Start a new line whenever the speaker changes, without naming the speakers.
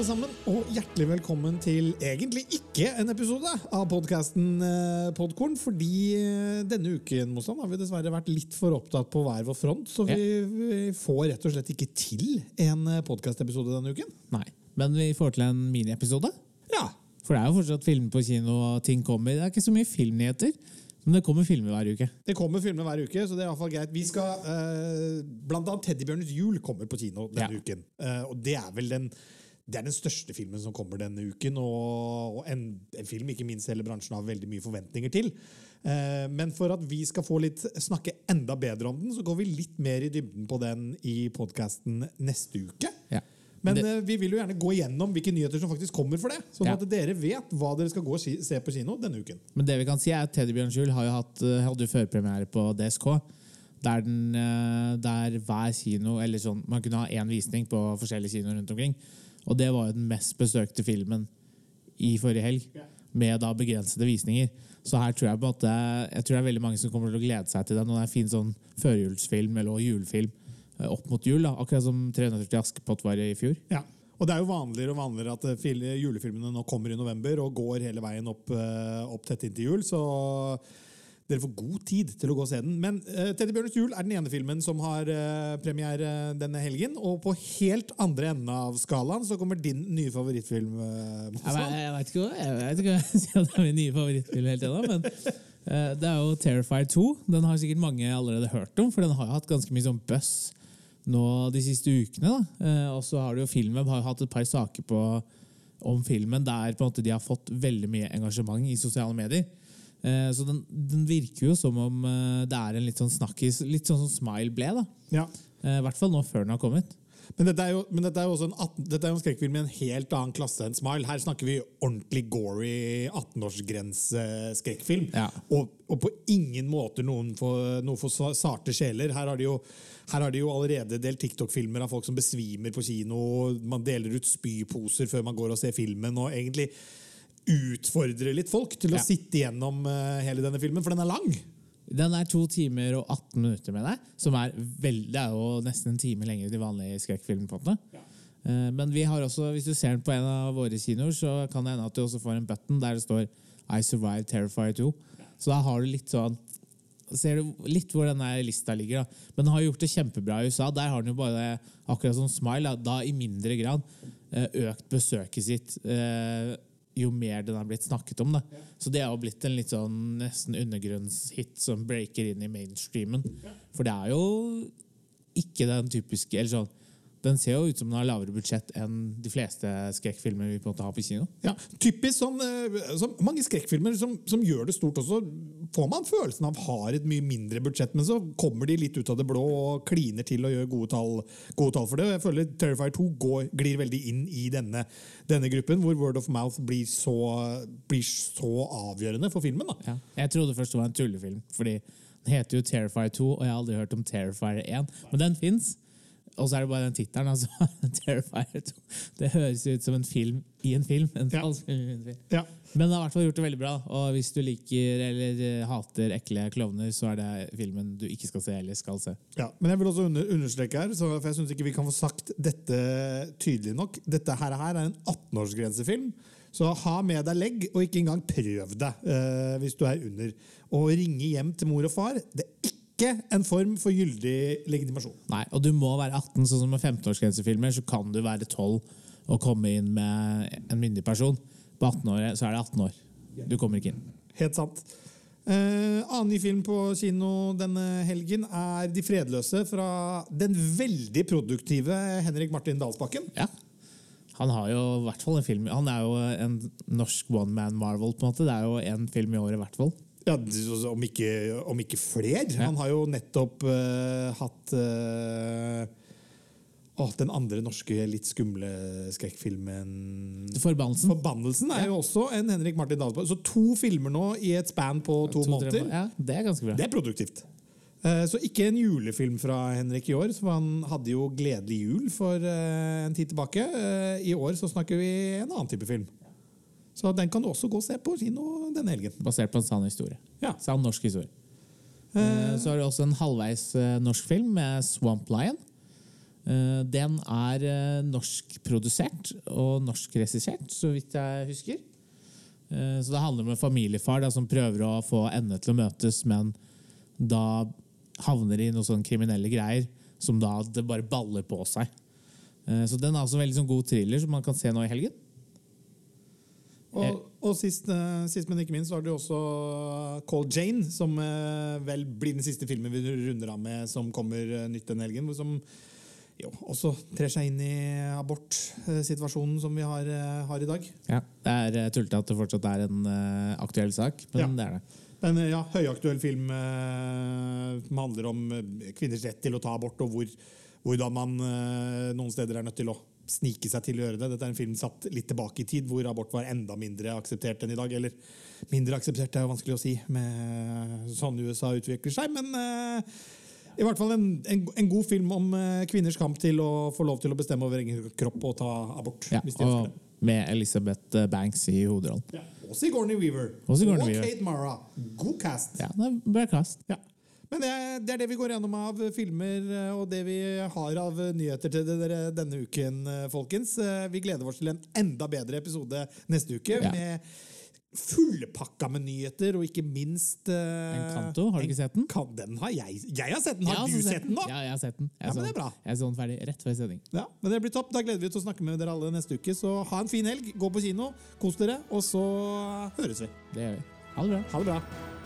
alle sammen, og hjertelig velkommen til egentlig ikke en episode av podkasten Podkorn. Fordi eh, denne uken Mosland, har vi dessverre vært litt for opptatt på hver vår front. Så vi, vi får rett og slett ikke til en podkastepisode denne uken.
Nei, Men vi får til en miniepisode.
Ja.
For det er jo fortsatt film på kino, og ting kommer. Det er ikke så mye filmnyheter. Men det kommer filmer hver uke.
Det kommer filmer hver uke, så det er i hvert fall greit. Vi skal, eh, Blant annet 'Teddybjørnens jul' kommer på kino denne
Ja.
uken. Eh, og det er vel den, det er den største filmen som kommer denne uken. Og, og en, en film ikke minst hele bransjen har veldig mye forventninger til. Eh, men for at vi skal få litt snakke enda bedre om den, så går vi litt mer i dybden på den i podkasten neste uke.
Ja.
Men
Det-
eh, vi vil jo gjerne gå igjennom hvilke nyheter som faktisk kommer for det. Sånn
Ja.
at dere vet hva dere skal gå og se på kino denne uken.
Men det vi kan si er at Teddybjørns Bjørnskjul har jo hatt, eh, hadde jo førpremiere på DSK. Der, den, eh, der hver kino eller sånn, Man kunne ha én visning på forskjellige kinoer rundt omkring. Og det var jo den mest besøkte filmen i forrige helg. Med da begrensede visninger. Så her tror jeg på en måte Jeg tror det er veldig mange som kommer til å glede seg til den. Og det er en fin sånn førjulsfilm eller julefilm eh, opp mot jul. da Akkurat som 340 Askepott var i fjor.
Ja. Og det er jo vanligere og vanligere at eh, julefilmene nå kommer i november og går hele veien opp, eh, opp tett inntil jul, så dere får god tid til å gå og se den. Men uh, 'Teddybjørnens jul' er den ene filmen som har uh, premiere denne helgen. Og på helt andre enden av skalaen så kommer din nye favorittfilm. Uh,
Jeg, jeg, vet ikke hva jeg sier at det er min nye favorittfilm helt ennå, men uh, det er jo Terrifier 2. Den har sikkert mange allerede hørt om, for den har jo hatt ganske mye sånn buzz nå de siste ukene. Eh, og så har du jo filmen har jo hatt et par saker på, om filmen der på en måte de har fått veldig mye engasjement i sosiale medier. Eh, så den, den virker jo som om eh, det er en litt sånn snakkis, litt sånn som Smile ble. da.
Ja.
Eh, I hvert fall nå før den har kommet.
Men dette er jo, men dette er jo også en, 18, dette er jo en skrekkfilm i en helt annen klasse enn Smile. Her snakker vi ordentlig gory 18-årsgrense-skrekkfilm.
Ja.
Og, og på ingen måte noen for, noe for sarte sjeler. Her har de jo, her har de jo allerede delt TikTok-filmer av folk som besvimer på kino. Man deler ut spyposer før man går og ser filmen. og egentlig utfordrer litt folk til å
Ja.
sitte gjennom eh, hele denne filmen, for den er lang.
Den er to timer og 18 minutter med deg. Som er vel, det er jo nesten en time lenger enn de vanlige skrekkfilmene. måte. Eh, Men vi har også, hvis du ser den på en av våre kinoer, så kan det hende at du også får en button der det står I survived Terrifier 2. Så da har du litt sånn Ser du litt hvor denne lista ligger. da. Men den har gjort det kjempebra i USA. Der har den jo bare, akkurat som Smile, da, i mindre grad eh, økt besøket sitt eh, jo mer den har blitt snakket om. da. Så det har blitt en litt sånn nesten undergrunnshit som breaker inn i mainstreamen. For det er jo ikke den typiske eller sånn, Den ser jo ut som den har lavere budsjett enn de fleste skrekkfilmer vi på en måte har på kino.
Ja, typisk sånn, eh, sånn Mange skrekkfilmer som, som gjør det stort også, får man følelsen av har et mye mindre budsjett, men så kommer de litt ut av det blå og kliner til og gjør gode tall, gode tall for det. Jeg føler Terrifier 2 går, glir veldig inn i denne, denne gruppen, hvor word of mouth blir så, blir så avgjørende for filmen.
Ja. Jeg trodde først det var en tullefilm, fordi den heter jo Terrifier 2, og jeg har aldri hørt om Terrifier 1. Men den fins. Og så er det bare den tittelen. Altså, Terrifier 2. Det høres ut som en film i en film. En
Ja.
film i en film.
Ja.
Men det har i hvert fall gjort det veldig bra. Og hvis du liker eller eh, hater ekle klovner, så er det filmen du ikke skal se eller skal se.
Ja, men jeg vil også under, understreke her, så, for jeg syns ikke vi kan få sagt dette tydelig nok. Dette her, her er en 18-årsgrensefilm, så ha med deg legg, og ikke engang prøv deg eh, hvis du er under. Og ringe hjem til mor og far. Det er ikke en form for gyldig legitimasjon.
Nei, Og du må være 18, sånn som med 15-årsgrensefilmer. Så kan du være 12 og komme inn med en myndig person. På 18-året så er det 18 år. Du kommer ikke inn.
Helt sant. Eh, annen ny film på kino denne helgen er De fredløse fra den veldig produktive Henrik Martin Dalsbakken.
Ja. Han har jo i hvert fall en film Han er jo en norsk one man marvel. på en måte Det er jo en film i året, i hvert fall.
Ja, om ikke, om ikke Ja. Han har jo nettopp uh, hatt uh, åh, den andre norske litt skumle skrekkfilmen
Forbannelsen.
'Forbannelsen' er jo også en Henrik Martin Dahlberg. Så to filmer nå i et span på to,
To-tre
måneder.
Ja, Det er ganske bra.
Det er produktivt. Eh, Så ikke en julefilm fra Henrik i år, for han hadde jo 'Gledelig jul' for en tid tilbake. I år så snakker vi en annen type film. Så den kan du også gå og se på kino denne helgen.
Basert på en sann historie.
Ja.
Sann norsk historie. Eh, Så har du også en halvveis eh, norsk film med Swamp Lion. Eh, Den er eh, norskprodusert og norskregissert, så vidt jeg husker. Eh, Så det handler om en familiefar da, som prøver å få endene til å møtes, men da havner i noen sånne kriminelle greier som da det bare baller på seg. Eh, Så den er også en veldig sånn god thriller som man kan se nå i helgen.
Og, og sist, eh, sist, men ikke minst, så har du også Call Jane, som eh, vel blir den siste filmen vi runder av med, som kommer eh, nytt denne helgen. Som jo, også trer seg inn i abortsituasjonen som vi har, eh, har i dag.
Ja, Det er eh, tullete at det fortsatt er en eh, aktuell sak, men
Ja.
det er det.
En ja, høyaktuell film eh, som handler om eh, kvinners rett til å ta abort, og hvor, hvordan man eh, noen steder er nødt til å snike seg til å gjøre det. Dette er en film satt litt tilbake i tid, hvor abort var enda mindre akseptert enn i dag. Eller mindre akseptert er jo vanskelig å si med sånn USA utvikler seg, men eh, i hvert fall en, en, en god film om eh, kvinners kamp til å få lov til å bestemme over egen kropp og ta abort.
Ja, og med Elizabeth eh, Banks i hovedrollen.
Ja. Og Sigourney Weaver.
Og Sigourney Weaver.
Kate Mara. God cast.
Ja, det er bra cast.
Ja. Men det, det er det vi går gjennom av filmer, eh, og det vi har av nyheter til dere denne uken, eh, folkens. Eh, Vi gleder oss til en enda bedre episode neste uke,
Ja.
med fullpakka med nyheter, og ikke minst uh,
Encanto, har du ikke sett den?
Kan, den har jeg Jeg har sett den! Har
har
du
sett,
sett den, da?
Ja, jeg har sett den. Jeg
Ja, men det er bra.
Jeg så den ferdig rett før sending.
Ja, men det blir topp. Da gleder vi oss til å snakke med dere alle neste uke. Så ha en fin helg, gå på kino, kos dere, og så høres vi.
Det gjør vi. Ha det bra.
Ha det bra.